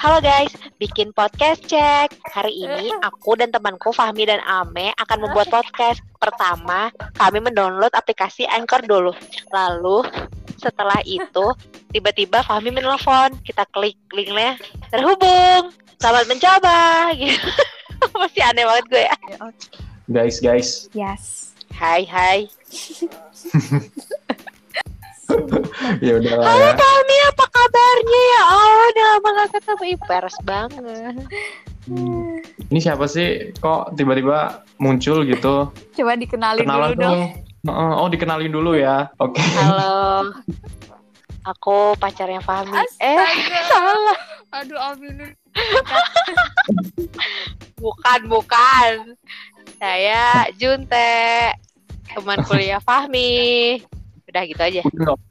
Halo guys, bikin podcast cek. Hari ini aku dan temanku Fahmi dan Ame akan membuat podcast. Pertama, kami mendownload aplikasi Anchor dulu. Lalu setelah itu, tiba-tiba Fahmi menelpon. Kita klik linknya, terhubung. Selamat mencoba. Gitu. Masih aneh banget gue ya. Guys, guys. Yes. Hai, hai. ya udah lah Halo. Fahmi, apa kabarnya ya? Oh, udah lama gak ketemu. Ih, peres banget. Hmm. Ini siapa sih? Kok tiba-tiba muncul gitu? Coba dikenalin Kenalan dulu dong. Oh, dikenalin dulu ya. Oke. Halo. Aku pacarnya Fahmi. Eh, Astaga. salah. Aduh, Amin. Bukan, bukan. Saya Junte, teman kuliah Fahmi. Udah gitu aja.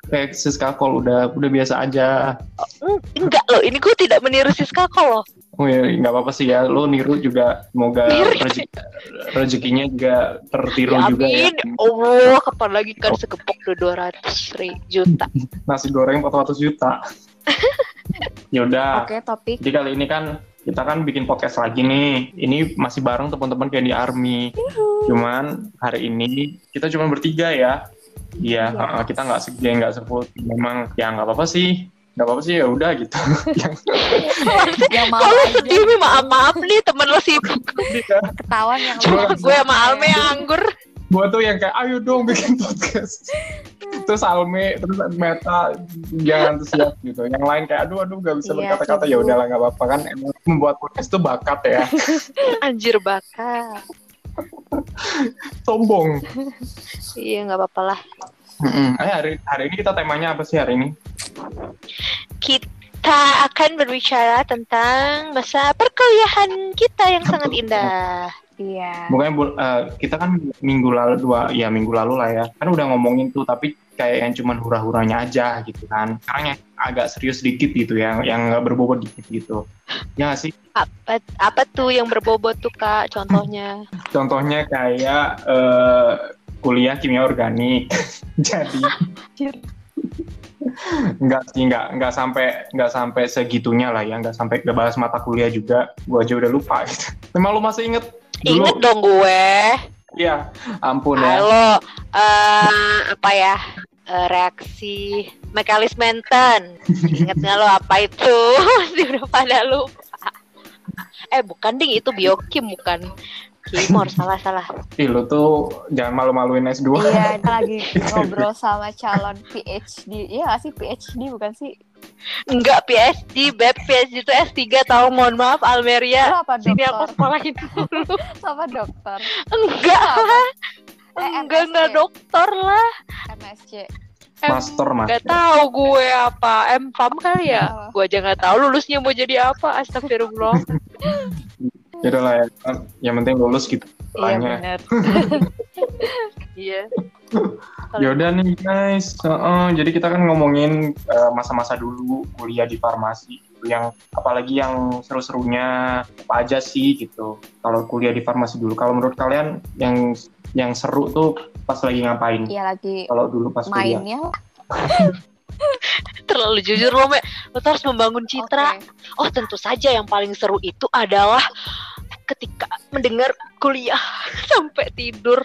Kayak Siska Kol udah udah biasa aja. Eng- Enggak loh, ini gue tidak meniru Siska kok loh. Oh ya, nggak apa-apa sih ya. Lo niru juga semoga rezeki, rezekinya juga tertiru Ya juga ya. amin. Allah, kapan lagi kan sekepok udah 200 ri- juta. Nasi goreng 400 juta. ya udah. Oke, topik. Jadi kali ini kan kita kan bikin podcast lagi nih. Ini masih bareng teman-teman kayak di Army. Cuman hari ini kita cuma bertiga ya. Iya, Yes. heeh, kita nggak segeng, nggak sepuluh. Memang ya nggak apa-apa sih. Nggak apa-apa sih ya udah gitu. Yang yang mau Kalau sedih nih, maaf maaf nih temen lo sibuk. ketahuan yang Cuma- gue sama Alme yang anggur. gue tuh yang kayak ayo dong bikin podcast. terus Alme, terus Meta jangan antusias gitu. Yang lain kayak aduh aduh nggak bisa Iya, berkata-kata ya udahlah nggak apa-apa kan. Emang membuat podcast itu bakat ya. Anjir bakat. Sombong. Iya nggak apa-apa lah. Eh, hari hari ini kita temanya apa sih hari ini? Kita akan berbicara tentang masa perkuliahan kita yang sangat indah. Iya. Bukannya bul- eh, kita kan minggu lalu dua ya minggu lalu lah ya kan udah ngomongin tuh tapi kayak yang cuman hura-huranya aja gitu kan. Sekarang yang agak serius dikit gitu ya, yang nggak berbobot dikit gitu. Ya nggak sih. Apa apa tuh yang berbobot tuh kak? Contohnya? Contohnya kayak eh, kuliah kimia organik. Jadi nggak sih nggak nggak sampai nggak sampai segitunya lah ya nggak sampai nggak bahas mata kuliah juga gua aja udah lupa gitu. Memang lu masih inget Ingat dulu? dong gue. Iya, ampun ya. Halo, eh apa ya? Eh, reaksi Michaelis Menten. Ingat nggak lo apa itu? Masih udah pada lupa. Eh bukan ding itu biokim bukan Kimor salah salah. Ih, lu tuh jangan malu-maluin S2. Iya, kita lagi ngobrol sama calon PhD. Iya nggak sih PhD bukan sih? Enggak PhD, beb PhD itu S3 tahu mohon maaf Almeria. Lu apa Sini aku dokter? sekolahin dulu. Sama dokter. Enggak Apa? Enggak enggak MSc. dokter lah. MSC. Em, Master, Gak master. tahu gue apa M Fam kali ya. Apa? Gue aja nggak tahu lulusnya mau jadi apa. Astagfirullah. Yaudah lah ya. Yang penting lulus gitu. Iya benar. Iya. Yaudah nih guys. Heeh, jadi kita kan ngomongin eh, masa-masa dulu kuliah di farmasi. Yang apalagi yang seru-serunya apa aja sih gitu. Kalau kuliah di farmasi dulu. Kalau menurut kalian yang yang seru tuh pas lagi ngapain? Iya lagi Kalau dulu pas kuliah. mainnya. Terlalu jujur lo, Me. Lo harus membangun citra. Oke. Oh, tentu saja yang paling seru itu adalah ketika mendengar kuliah sampai tidur.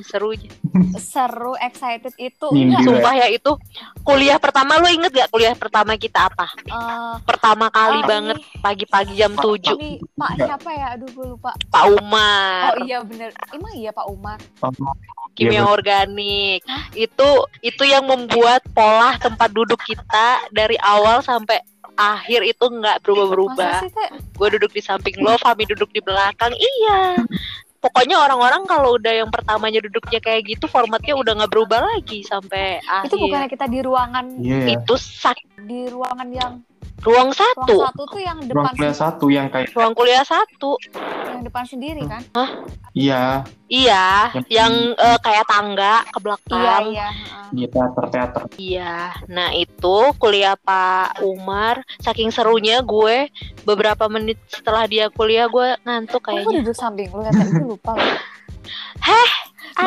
Serunya. Seru, excited itu enggak Sumpah ya itu kuliah pertama lo inget gak kuliah pertama kita apa? eh, Pertama kali oh, banget pagi-pagi jam Pak- 7 Ini Pak Enggak. siapa ya? Aduh gue lupa. Pak Umar. Oh iya bener. Emang iya Pak Umar. Kimia Iya, betul. organik itu itu yang membuat pola tempat duduk kita dari awal sampai akhir itu nggak berubah-berubah. Gue duduk di samping lo Fami duduk di belakang. Iya. Pokoknya orang-orang kalau udah yang pertamanya duduknya kayak gitu formatnya udah nggak berubah lagi sampai Itu akhir. bukannya kita di ruangan ya. itu sak di ruangan yang ruang ruang satu satu tuh yang Ruang depan kuliah sen- satu yang kayak ruang kuliah satu yang depan sendiri kan? iya, iya Yang- yang eh, kayak tangga ke Iya belakang iya. heeh. di teater-teater. Iya, nah itu kuliah Pak Umar, saking serunya gue beberapa menit setelah dia kuliah gue ngantuk Kok gue kayaknya. duduk samping lu ya tadi lupa. Gua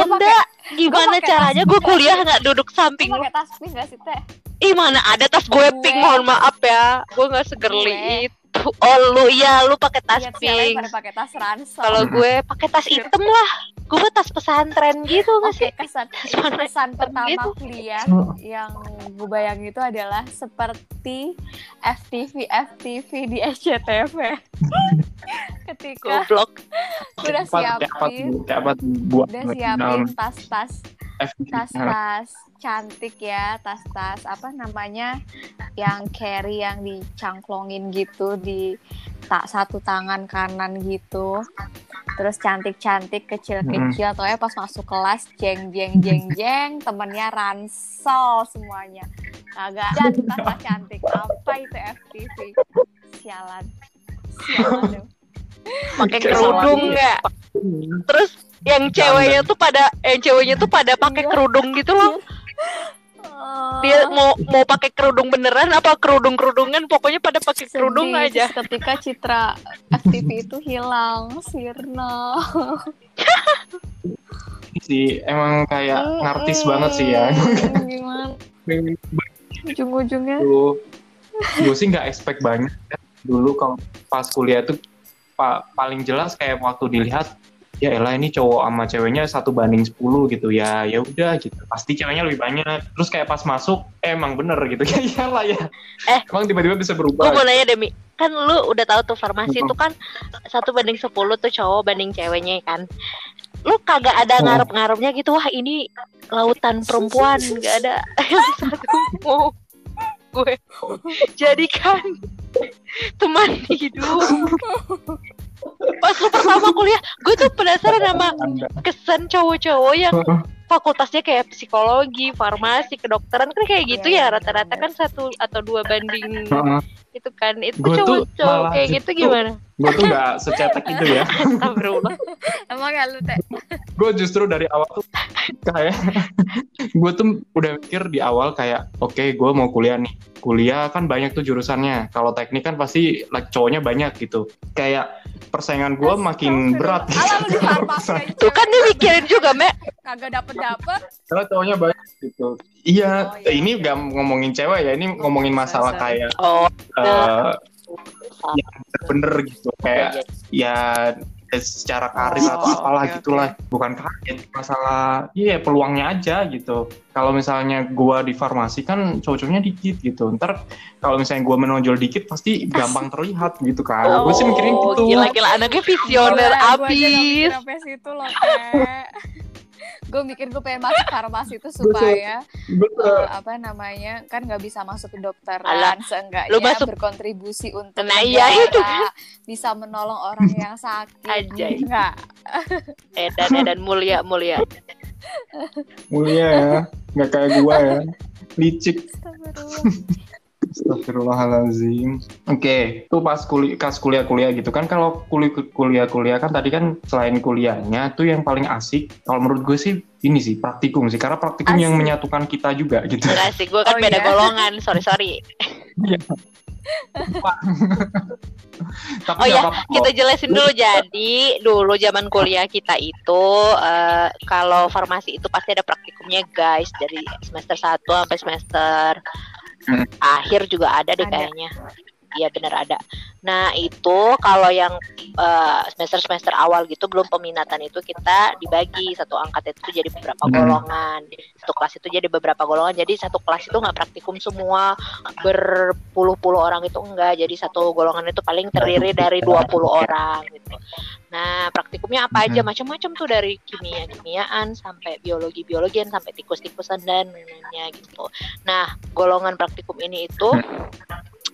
Anda gimana caranya gue kuliah nggak duduk samping lu? pakai tas pink gak sih teh? Ih mana ada tas gue Gue. pink, mohon maaf ya, gue nggak segerli Gue. itu. Oh lu iya lu pakai tas lain pink. pakai tas ransel. Kalau gue pakai tas hitam lah. Gue tas pesantren gitu nggak Oke, sih? kesan kesan pertama gitu. kuliah yang gue bayangin itu adalah seperti FTV FTV di SCTV. Ketika Goblok. udah siapin, udah siapin tas-tas? Tas-tas cantik ya, tas-tas apa namanya yang carry yang dicangklongin gitu di tak satu tangan kanan gitu. Terus cantik-cantik kecil-kecil atau ya pas masuk kelas jeng jeng jeng jeng temennya ransel semuanya. Kagak ada tas cantik. Apa itu FTV? Sialan. Sialan. Pakai kerudung sama- nggak? Terus yang ceweknya tuh pada yang ceweknya tuh pada pakai Iya. kerudung gitu loh. Dia mau mau pakai kerudung beneran apa kerudung kerudungan pokoknya pada pakai kerudung aja. Ketika citra FTV itu hilang, sirna. sih emang kayak ngartis banget sih ya. Gimana? Ujung-ujungnya. Gue sih nggak expect banyak ya. dulu kalau pas kuliah tuh pa- paling jelas kayak waktu dilihat ya elah ini cowok sama ceweknya satu banding 10 gitu ya ya udah gitu. Pasti ceweknya lebih banyak. Terus kayak pas masuk eh, emang bener gitu. Ya iyalah ya. Eh. emang tiba-tiba bisa Gue berubah mau nanya Demi, kan lu udah tahu tuh farmasi itu kan satu banding 10 tuh cowok banding ceweknya kan. Lu kagak ada ngarep-ngarepnya gitu wah ini lautan perempuan. Gak ada. Satu mau. Gue. Jadikan teman hidup. Pas lu pertama kuliah, gue tuh penasaran sama kesan cowok-cowok yang fakultasnya kayak psikologi, farmasi, kedokteran kan kayak gitu Iya, ya rata-rata kan satu atau dua banding itu kan. Itu cowok-cowok kayak gitu gimana? Gue tuh nggak secetek itu ya. Emang ya lu teh? gue justru dari awal tuh kayak gue tuh udah mikir di awal kayak oke gue mau kuliah nih kuliah kan banyak tuh jurusannya kalau teknik kan pasti like, cowoknya banyak gitu kayak persaingan gue makin berat Alah lu di farmasi aja. Tuh kan dia mikirin juga, Mek. kagak dapet dapet. karena cowoknya banyak gitu iya Oh, iya. ini gak ngomongin cewek ya ini ngomongin masalah sorry. kayak Oh, eh yang bener gitu. Kayak ya secara karir Oh, atau apalah oke, gitulah. bukan karir masalah iya peluangnya aja gitu. Kalau misalnya gua di farmasi kan cowok-cowoknya dikit gitu. Ntar kalau misalnya gua menonjol dikit pasti gampang terlihat gitu kan. Gue sih mikirnya Oh, gitu. Gila-gila anaknya visioner abis. Loh teh. Gue mikir gue pengen masuk farmasi itu supaya Gua tuh- eh, apa namanya kan nggak bisa masuk ke dokteran Alah, seenggaknya lu masuk- berkontribusi untuk Nah, iya, itu bisa menolong orang yang sakit Ajay. enggak Edan, Edan mulia, mulia. mulia ya nggak kayak gua ya licik. Astagfirullahalazim. Oke, itu pas kuliah pas kuliah-kuliah gitu kan kalau kuliah kuliah-kuliah kan tadi kan selain kuliahnya tuh yang paling asik kalau menurut gue sih ini sih praktikum sih karena praktikum yang Asik. menyatukan kita juga gitu. Enggak sih, gue kan Oh, beda iya? golongan. Sorry, sorry. Tapi Oh ya, kita jelasin dulu. Jadi, dulu zaman kuliah kita itu eh, kalau farmasi itu pasti ada praktikumnya, guys, dari semester 1 sampai semester. Akhir juga ada deh Ada. kayaknya. Iya bener ada. Nah itu kalau yang semester semester awal gitu belum peminatan itu kita dibagi satu angkat itu jadi beberapa Hmm. golongan. Satu kelas itu jadi beberapa golongan. Jadi satu kelas itu nggak praktikum semua berpuluh-puluh orang itu enggak. Jadi satu golongan itu paling terdiri dari 20 orang gitu. Nah, praktikumnya apa aja Hmm. macam-macam tuh dari kimia-kimiaan sampai biologi-biologian sampai tikus-tikusan dan lain-lainnya gitu. Nah, golongan praktikum ini itu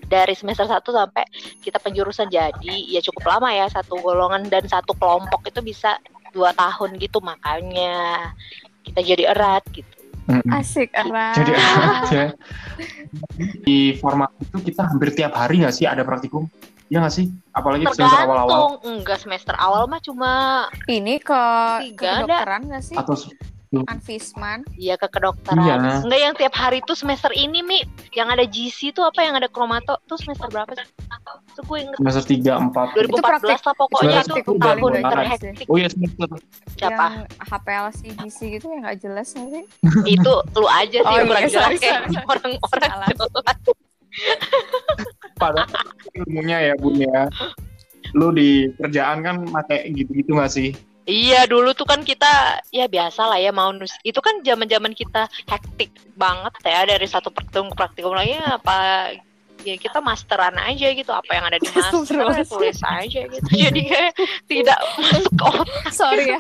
dari semester 1 sampai kita penjurusan jadi ya cukup lama ya satu golongan dan satu kelompok itu bisa dua tahun gitu makanya kita jadi erat gitu. Mm-mm. asik erat Jadi aja di format itu kita hampir tiap hari nggak sih ada praktikum? Iya nggak sih? Apalagi semester awal-awal Tergantung enggak semester awal mah cuma ini ke Tiga ada. kedokteran nggak sih atau Anfisman ya ke kedokteran. Iya. Enggak yang tiap hari tuh semester ini Mi. Yang ada GC tuh apa? Yang ada kromato tuh semester berapa sih? Itu gue inget. Semester 3, 4 Itu 2014 praktik- lah pokoknya itu tahun terhektik. Oh iya semester. Siapa? yang HPLC GC gitu yang nggak jelas sih? Itu lu aja sih Oh, yang iya, kurang jelas kayak orang-orang jelas. pada ilmunya ya bun ya. Lu di kerjaan kan pakai gitu-gitu gak sih Iya dulu tuh kan kita ya biasa lah ya mau nus itu kan zaman zaman kita hektik banget ya dari satu praktikum ke praktikum lagi apa ya kita masteran aja gitu apa yang ada di master Astagfirullahaladzim. tulis aja gitu. Jadi kayak tidak masuk otak Sorry ya.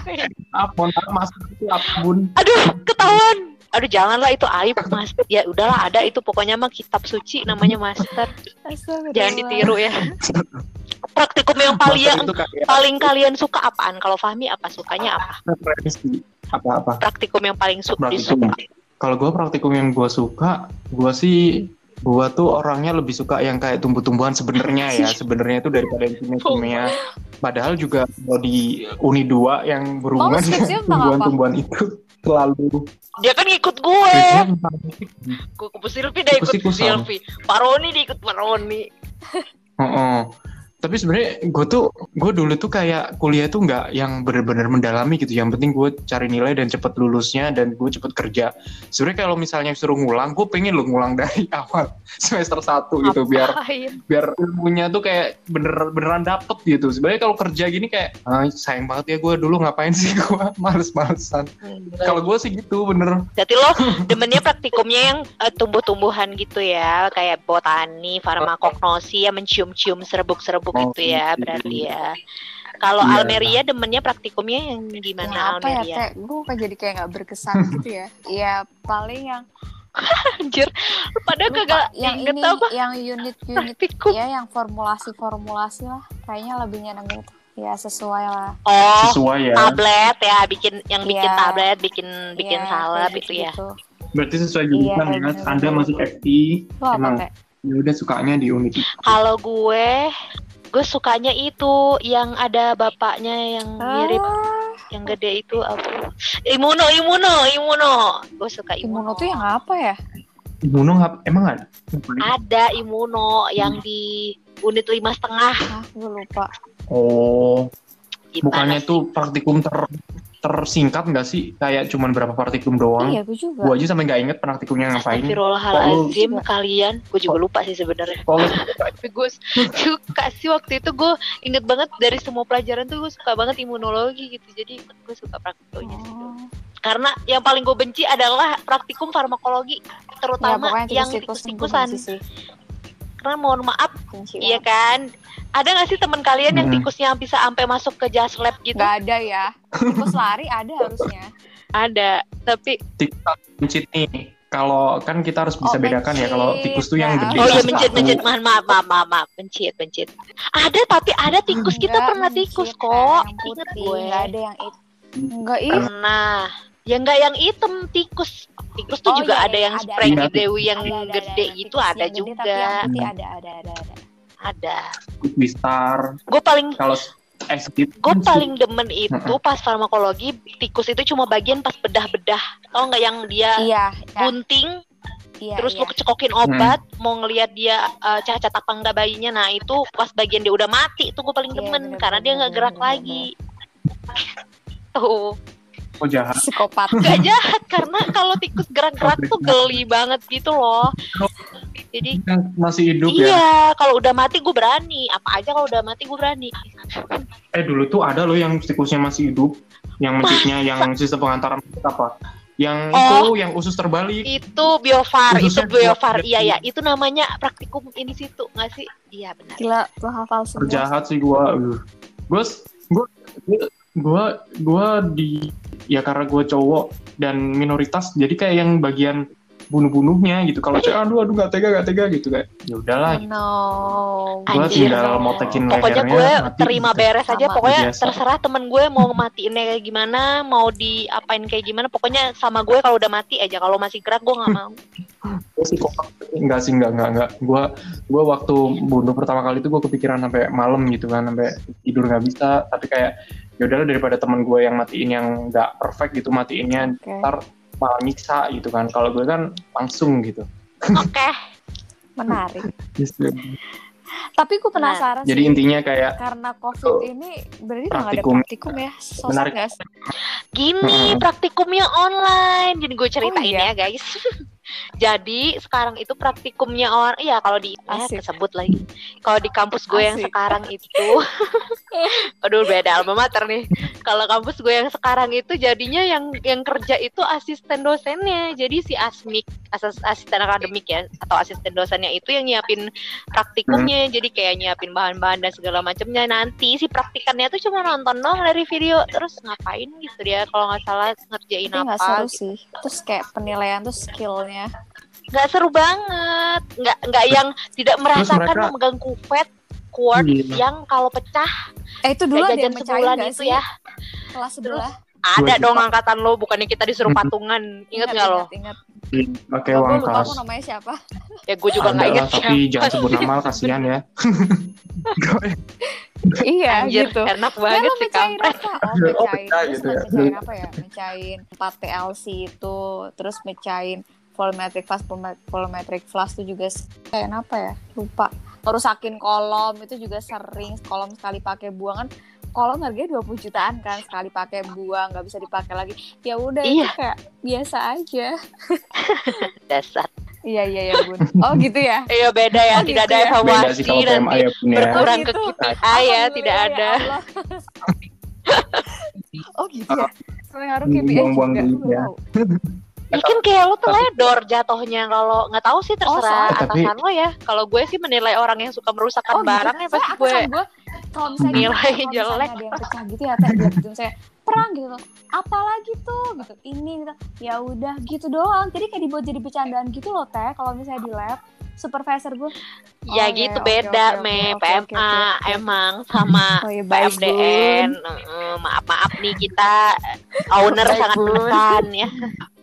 apa masuk itu apa bun. Aduh ketahuan. Aduh janganlah itu aib mas. Ya udahlah ada itu pokoknya mah kitab suci namanya master. Jangan ditiru ya praktikum yang kayak paling kalian suka apaan? Kalau Fahmi apa? Sukanya apa? Referensi. Apa-apa praktikum yang paling su praktikum. disuka. Kalau gue praktikum yang gue suka gue sih gue tuh orangnya lebih suka yang kayak tumbuh-tumbuhan sebenarnya ya. Sebenarnya itu daripada yang kimia-kimia padahal juga kalau di uni 2 yang berhubungan Oh, dengan tumbuhan-tumbuhan itu selalu dia kan ngikut gue gue ke Silvi dia ikut. Silvi. Paroni dia ikut Paroni Heeh. Tapi sebenarnya gue tuh gue dulu tuh kayak kuliah tuh nggak yang benar-benar mendalami gitu. Yang penting gue cari nilai dan cepet lulusnya dan gue cepet kerja. Sebenarnya kalau misalnya suruh ngulang, gue pengen lo ngulang dari awal semester 1 gitu biar Ngapain? biar ilmunya tuh kayak bener beneran dapet gitu. Sebenarnya kalau kerja gini kayak ah, sayang banget ya gue dulu ngapain sih gue males-malesan. Kalau gue sih gitu bener. Berarti lo demennya praktikumnya yang eh, tumbuh-tumbuhan gitu ya, kayak botani, farmakognosi ya mencium-cium serbuk-serbuk Oh, gitu ya, gitu. berarti ya. Kalau Iya. Almeria demennya praktikumnya yang gimana Ya, apa ya, Almeria? Teh? Gue kan jadi kayak nggak berkesan gitu ya. Ya, paling yang Anjir, lu pada lupa, kagak yang inget ini, apa yang unit-unit ya yang formulasi-formulasi lah. Kayaknya lebih nyenengin itu. Ya, sesuai lah. Oh, Sesuai ya. tablet ya, bikin yang bikin Iya. tablet, bikin bikin Iya, salep kayak itu ya. gitu-gitu. Berarti sesuai Iya, jurusan ya. bener-bener. Anda masuk FT. Apa, Emang. Ya udah sukanya di unit itu. Kalau gue, gue sukanya itu yang ada bapaknya yang mirip Ah, yang gede itu apa? Imuno, imuno, imuno. Gue suka imuno. Imuno tuh yang apa ya? Imuno emang ada? Ada imuno yang di unit lima setengah. Ah, gue lupa. Oh, Gimana bukannya sih? tuh praktikum ter tersingkat nggak sih? Kayak cuman berapa praktikum doang? Iya, gue juga. Gua aja sampai nggak inget praktikumnya ngapain. Astagfirullahaladzim kalian. Gue juga lupa sih sebenarnya. Tapi gue suka sih waktu itu gue inget banget dari semua pelajaran tuh gue suka banget imunologi gitu. Jadi gue suka praktikumnya sih. Oh. Karena yang paling gue benci adalah praktikum farmakologi, Ya, terutama pokoknya yang tikus-tikus tikus-tikusan. benci sih. Karena mohon maaf, Benci iya kan? Ada gak sih teman kalian yang Mm-mm. tikusnya bisa sampai masuk ke jas lab gitu? Nggak ada ya. Tikus lari ada harusnya. Ada, tapi TikTok mencit nih. Kalau kan kita harus bisa Oh, bedakan ya kalau mencit. tikus tuh yang Ya. gede. Oh iya satu. mencit mencit maaf maaf maaf maaf, maaf. mencit mencit. Ada tapi ada tikus kita Nggak pernah mencit, tikus kok. Yang Ingat gue. nggak ada yang itu. Enggak ih. Pernah. Ya enggak yang hitam tikus. Tikus tuh Oh, juga iya, ada iya, yang ada, spray ada. di Dewi yang Ada, ada, gede ada. gitu ada yang gede, juga. Tapi yang putih ada, ada, ada, ada. Ada. Wistar. Gue paling Kalau exit gue paling demen itu pas farmakologi tikus itu cuma bagian pas bedah-bedah. Tau nggak yang dia Iya, ya, bunting iya, terus iya. lu kecekokin obat mau ngelihat dia uh, cacat apa enggak bayinya nah itu pas bagian dia udah mati itu gue paling Iya, demen bener, karena dia nggak gerak bener, lagi tuh oh jahat. psikopat. gak jahat karena kalau tikus gerak-gerak tuh geli banget gitu loh jadi Yang masih hidup ya. iya kalau udah mati gue berani apa aja kalau udah mati gue berani Eh dulu tuh ada loh yang tikusnya masih hidup. Yang mencitnya yang sistem pengantaran apa? Yang Oh. itu yang usus terbalik. itu biofar itu biofar iya ya itu namanya praktikum ini situ nggak sih iya benar Gila, lo hafal semua. Terjahat sih gua. Gua gua gua- gua gua di ya karena gua cowok dan minoritas jadi kayak yang bagian bunuh-bunuhnya gitu. Kalau cewek aduh aduh gak tega gak tega gitu kayak. Ya udahlah. Oh, no. Anjir. tinggal mau tekin pokoknya gue mati. terima beres aja Sama. pokoknya Biasa. terserah temen gue mau matiin kayak gimana mau diapain kayak gimana pokoknya sama gue kalau udah mati aja kalau masih gerak gue nggak mau sih kok enggak sih enggak enggak enggak. Gua gua waktu bunuh pertama kali itu gua kepikiran sampai malam gitu kan sampai tidur nggak bisa tapi kayak ya udahlah daripada teman gue yang matiin yang nggak perfect gitu matiinnya Oke. ntar malah nyiksa gitu kan kalau gue kan langsung gitu oke Menarik. Gitu. Tapi gue penasaran jadi sih. intinya kayak Karena COVID ini berarti nggak ada Praktikum. ya? Sosok Menarik. nggak sih? gini Mm-mm. praktikumnya online jadi gue ceritain Oh, iya? ya guys Jadi sekarang itu praktikumnya orang, iya kalau di eh, Asik. kesebut lagi. Kalau di kampus gue yang sekarang itu, aduh beda alma mater nih. Kalau kampus gue yang sekarang itu jadinya yang yang kerja itu asisten dosennya. Jadi si asmik, asas, asisten akademik ya, atau asisten dosennya itu yang nyiapin praktikumnya. Jadi kayak nyiapin bahan-bahan dan segala macamnya. Nanti si praktikannya tuh cuma nonton doang dari video, terus ngapain gitu dia kalau nggak salah ngerjain Tapi apa seru sih. Terus kayak penilaian tuh skillnya. Nggak seru banget nggak nggak yang tidak merasakan mereka- memegang kufet quart Iya. yang kalau pecah Eh itu dulu ada jajan mecahin sebulan itu sih? ya Kelas sebelah. ada dong angkatan lo bukannya kita disuruh patungan inget nggak lo Ingat, pakai Gue uang lupa kas aku namanya siapa. ya gue juga Ada nggak inget tapi siapa jangan sebut nama kasihan ya iya anjir gitu. enak Ya banget sih kampret apa? Oh Oh, mecahin. pecah Terus gitu ya. mecahin apa ya? Mecahin 4 TLC itu. Terus mecahin volumetric flash. Volum- Volumetric flash itu juga kayak apa ya? Lupa. Ngerusakin kolom itu juga sering. Kolom sekali pakai buang kan kolom harganya 20 jutaan kan sekali pakai buang nggak bisa dipakai lagi ya udah itu Iya. kayak biasa aja dasar iya iya ya bun oh gitu ya iya beda ya Oh, tidak gitu ada ya. evaluasi nanti ya punya berkurang Oh, ke gitu. KPI ya tidak ya ada oh gitu ya pengaruh KPI Buang-buang juga duit Aku ya. Tahu. Ya kan kayak lo teledor jatuhnya kalau nggak tahu sih terserah soalnya- Tapi- atasan lo ya. Kalau gue sih menilai orang yang suka merusakkan Oh, gitu. barang ya pasti gue gue kalau misalnya nilai jelek. ada yang pecah gitu ya teh dia gitu saya perang gitu loh apalagi tuh gitu ini gitu ya udah gitu doang jadi kayak dibuat jadi bercandaan gitu loh teh kalau misalnya di lab supervisor gue Ya Oh, iya, gitu oke, beda oke, me oke, PMA oke, oke. emang sama oh ya baik PMDN. Bun. Maaf maaf nih kita owner sangat Bun. menekan ya.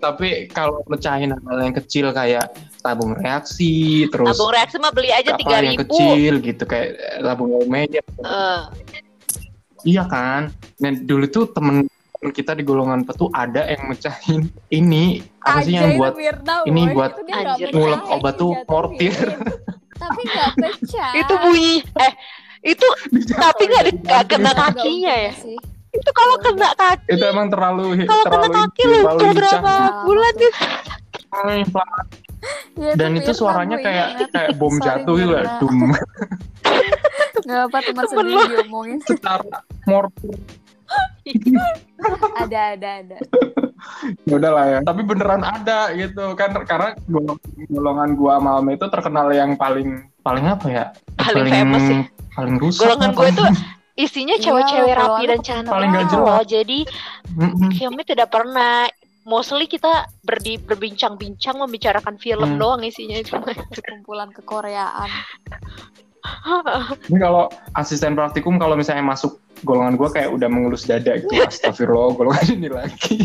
tapi kalau mecahin hal yang kecil kayak tabung reaksi terus Tabung reaksi mah beli aja tiga yang ribu. kecil gitu kayak tabung meja. Iya kan? Nah dulu tuh temen kita di golongan petu ada yang mecahin ini apa sih yang buat Mirna, ini buat ngulek obat tuh mortir. tapi nggak pecah. Itu bunyi eh itu tapi nggak kena kakinya ya. sih. Itu kalau kena kaki, itu emang terlalu kalau kena terlalu kaki terlalu lu berapa bulan tuh. itu? Ya, dan itu Mirna, suaranya kayak ingat. kayak bom Sorry, jatuh gitu ya dum Nggak apa teman sendiri diomongin. secara mortir Ada ada ada. ya udah lah ya tapi beneran ada gitu kan karena golongan, golongan gua sama Alma itu terkenal yang paling paling apa ya Paling famous sih. paling rusak Golongan gue tuh isinya Iya, cewek-cewek rapi golongan dan cantik paling gak gitu jelas. loh. Jadi filmnya tidak pernah mostly kita berdi, berbincang-bincang membicarakan film Hmm. doang isinya cuma Kumpulan kekoreaan. Ini kalau asisten praktikum kalau misalnya masuk golongan gua kayak udah mengelus dada gitu. Astagfirullah, golongan ini lagi.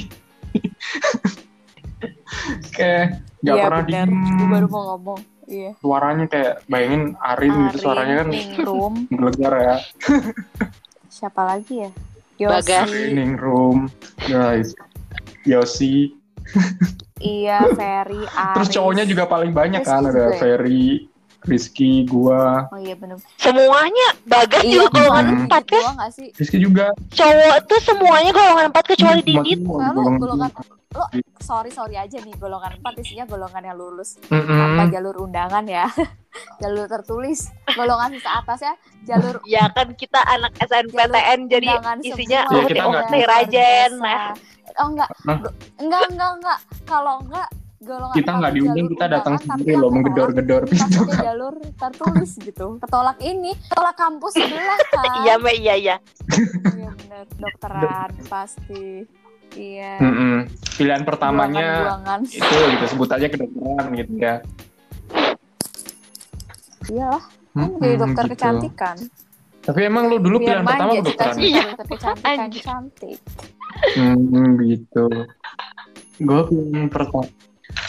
kayak nggak Iya, pernah bener. diem. Gue baru mau ngomong. Iya. Suaranya kayak bayangin Arin, gitu suaranya kan Ningrum. gelegar ya. Siapa lagi ya? Bagas. Yosi. Ningrum, guys. Yosi. Iya, Ferry, Aris. Terus cowoknya juga paling banyak Rizky kan ada ya? Ferry, Rizky, gua. Oh iya bener. semuanya bagas Iya, juga golongan Hmm. empat kan Gua nggak sih? Rizky juga. cowok tuh semuanya golongan empat kecuali Didit Semua Lalu golongan- golongan lo sorry sorry aja nih golongan 4 isinya golongan yang lulus Mm-mm. tanpa jalur undangan ya jalur tertulis golongan sisa atasnya jalur ya kan kita anak SNPTN jadi isinya semua. Ya, oh kita oh rajen nah oh enggak enggak enggak enggak kalau enggak golongan Kita nggak diundang, kita datang sendiri loh, menggedor-gedor pintu masuknya kan. jalur tertulis gitu ketolak ini ketolak kampus sebelah kan iya me iya iya iya bener dokteran pasti iya Mm-mm. Pilihan pertamanya buangan itu gitu sebut aja kedokteran gitu ya. iyalah kan Mm-mm, jadi dokter gitu. kecantikan Tapi emang lu dulu biar pilihan pertama kedokteran? Iya. dokter kecantikan cantik Hmm, gitu. Gue pilihan pertama.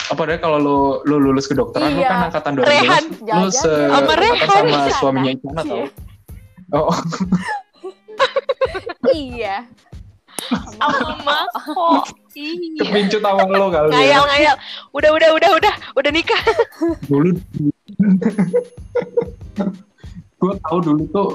Apa deh kalau lu lu lulus kedokteran lu Iya. kan angkatan 2012 Rehan. lu se ya. Sama Rehan. sama suaminya Icana tau. Iya. Oh, iya sama kok iya kepincut awal lo kali ngayal ya. ngayal udah udah udah udah udah nikah Dulu gue tahu dulu tuh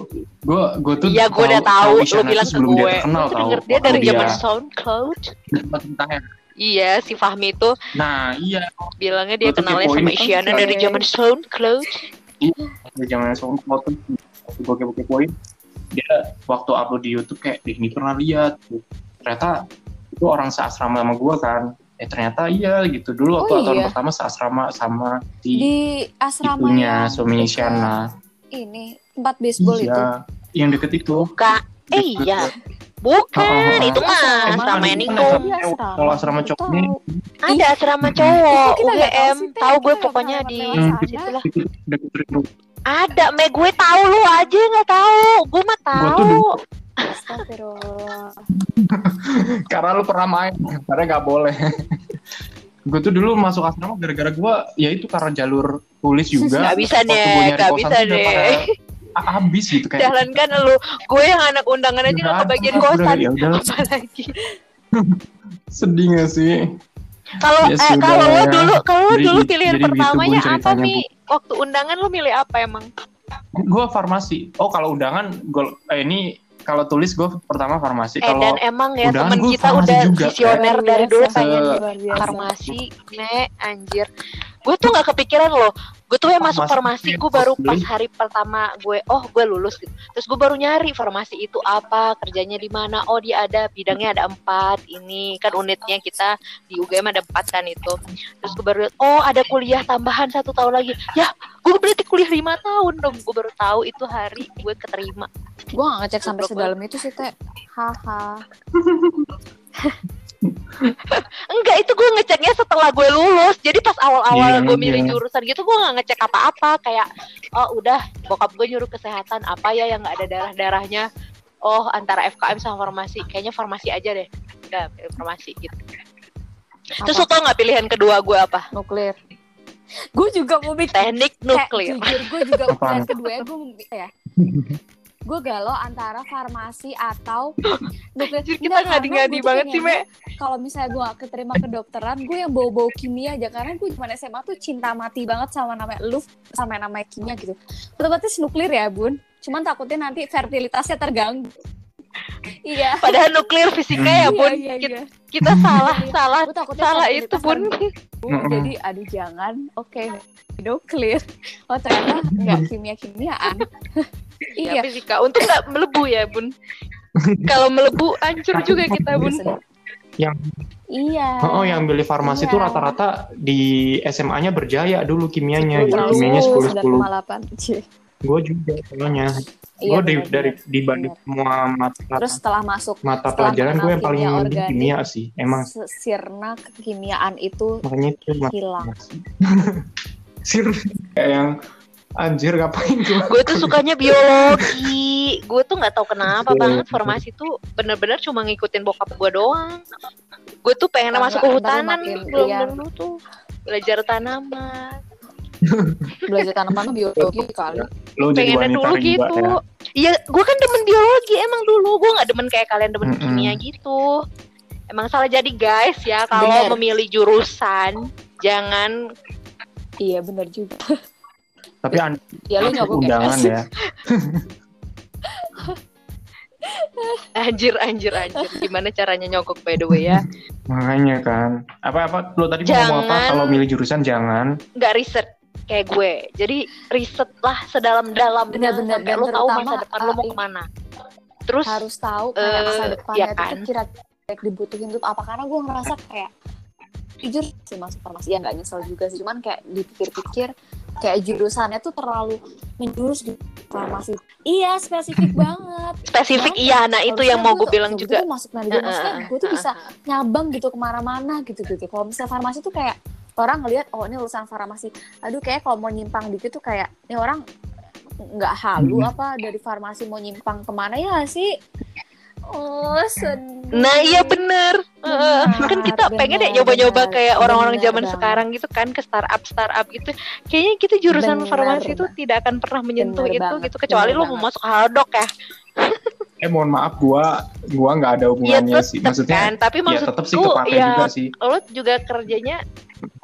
gue gue tuh iya gue udah tahu lu Isyana bilang ke gue gue tuh denger dia dari zaman SoundCloud tentangnya Iya, si Fahmi itu Nah, iya. bilangnya dia kenalnya sama itu. Isyana dari zaman SoundCloud. Dari zaman SoundCloud tuh kepo-kepoin dia waktu upload di YouTube kayak "Dek, ini pernah lihat tuh. ternyata itu orang seasrama sama gue kan eh ternyata iya gitu dulu waktu Oh, tahun iya? pertama seasrama sama si Di asrama itunya yang Suami dekat Isyana Ini tempat baseball itu. iya yang deket itu Bukan. Eh Deket. iya. Bukan, Oh, oh, oh. itu mah Asrama. sama Niko. asrama Iya, asrama. kalau asrama cowok ini. Ada asrama Ih, cowok, UGM. Tahu gue pokoknya di Hmm. sana. situ lah. itu deket rumah Ada, me gue tahu lu aja nggak tahu. Gue mah tuh tahu. Astagfirullah. karena lu pernah main karena nggak boleh gue tuh dulu masuk asrama gara-gara gue ya itu karena jalur tulis juga Nggak bisa deh, kosan bisa tuh deh. Habis gitu kayak Jalan kan lu, gue yang anak undangan aja nggak kebagian udah, kosan. ya udah. Apalagi. sedih gak sih Kalau Ya eh, kalau lo ya. dulu, kalau lo dulu gitu- pilihan jadi gitu, pertamanya Bun, apa nih? Waktu undangan lo milih apa emang? gue farmasi oh kalau undangan gue eh, ini kalau tulis gue pertama farmasi Eh kalau dan emang ya gua kita farmasi udah juga, visioner dari dulu pengen farmasi, me anjir. Gue tuh nggak kepikiran loh. Gue tuh yang masuk Farmasi gue baru pas hari pertama gue, oh gue lulus gitu. Terus gue baru nyari farmasi itu apa, kerjanya di mana? Oh dia ada bidangnya ada empat. Ini kan unitnya kita di UGM ada empat kan itu. Terus gue baru lihat, oh ada kuliah tambahan satu tahun lagi. Ya, gue berarti kuliah lima tahun dong. Gue baru tahu itu hari gue keterima. Gue gak ngecek sampai sedalam itu sih, Teh. Haha. Enggak, itu gue ngeceknya setelah gue lulus. Jadi pas awal-awal Iya, gue milih iya. jurusan gitu, gue nggak ngecek apa-apa. Kayak, oh udah, bokap gue nyuruh kesehatan apa ya yang nggak ada darah-darahnya. Oh antara FKM sama farmasi, kayaknya farmasi aja deh. Pilih farmasi gitu. Terus lo Apa? tau nggak pilihan kedua gue apa? Nuklir. Gue juga mau bikin Teknik nuklir. Kayak, jujur gue juga pilihan kedua gue ya. gue galau antara farmasi atau nuklir. Anjir, kita ngadi-ngadi banget sih, Me. Kalau misalnya gue gak keterima kedokteran, gue yang bau-bau kimia aja. Karena gue zaman SMA tuh cinta mati banget sama namanya lu, sama namanya kimia gitu. Otomatis nuklir ya, Bun. Cuman takutnya nanti fertilitasnya terganggu. iya. Padahal nuklir fisika ya, Iya, Bun. iya, Kita, iya. kita salah, salah, salah itu, Bun. Jadi, aduh jangan. Oke, nuklir. Oh ternyata nggak kimia-kimiaan. Ya, iya. fisika. Untuk nggak melebu ya, Bun. Kalau melebu, hancur juga kita, Bun. yang Iya. oh yang beli farmasi Iya. tuh rata-rata di SMA-nya berjaya dulu kimianya gitu. Terus kimianya 10 10 9,8. Cie. gue juga soalnya Iya, gue dari dibanding benar. semua mata Terus setelah masuk mata setelah pelajaran gue yang paling organik, kimia sih emang sirna kekimiaan itu makanya itu hilang. sir kayak yang anjir ngapain gue gue tuh sukanya biologi. Gue tuh nggak tahu kenapa Iya. banget formasi tuh bener-bener cuma ngikutin bokap gue doang. Gue tuh pengen masuk ke hutanan belum dulu tuh. Belajar tanaman. Belajar tanaman biologi kali. lo jadi pengennya dulu gitu. ya? Iya gue kan demen biologi emang dulu. Gue nggak demen kayak kalian demen kimia gitu. Emang salah jadi guys ya. Kalau memilih jurusan jangan Iya bener juga. tapi an- Ya lu nyogok undangan ya. ya anjir anjir anjir. Gimana caranya nyogok by the way ya? Makanya kan. Apa apa? Lo tadi mau ngomong apa? Jangan. kalau milih jurusan jangan. Nggak riset kayak gue. Jadi riset lah sedalam-dalamnya Benar-benar, sampai lo tahu masa depan lo mau uh, ke mana. Terus Harus tahu kayak masa depannya iya itu kan? tuh kira-kira dibutuhin tuh apa? Karena gue ngerasa kayak jujur sih masuk farmasi ya nggak nyesel juga sih. Cuman kayak dipikir-pikir kayak jurusannya tuh terlalu menjurus di farmasi iya spesifik banget. Spesifik iya, nah itu yang mau gue bilang ya juga. tuh masuk manajemen maksudnya gue tuh bisa Uh, nyabang gitu ke mana-mana gitu gitu. Kalau misalnya farmasi tuh kayak orang ngelihat oh ini lulusan farmasi. Aduh kayak kalau mau nyimpang dikit tuh kayak ini orang nggak halu Hmm. apa dari farmasi mau nyimpang ke mana ya sih oh sedih Nah iya bener. Heeh. Benar, kan kita pengen ya nyoba-nyoba kayak orang-orang zaman banget. sekarang gitu kan ke startup startup gitu. Kayaknya kita jurusan Benar farmasi itu tidak akan pernah menyentuh Benar itu banget, gitu kecuali lo mau masuk haldok ya. eh mohon maaf gua gua nggak ada Iya hubungannya sih tetep maksudnya kan, tapi ya tetap sih kepake ya juga sih lo juga kerjanya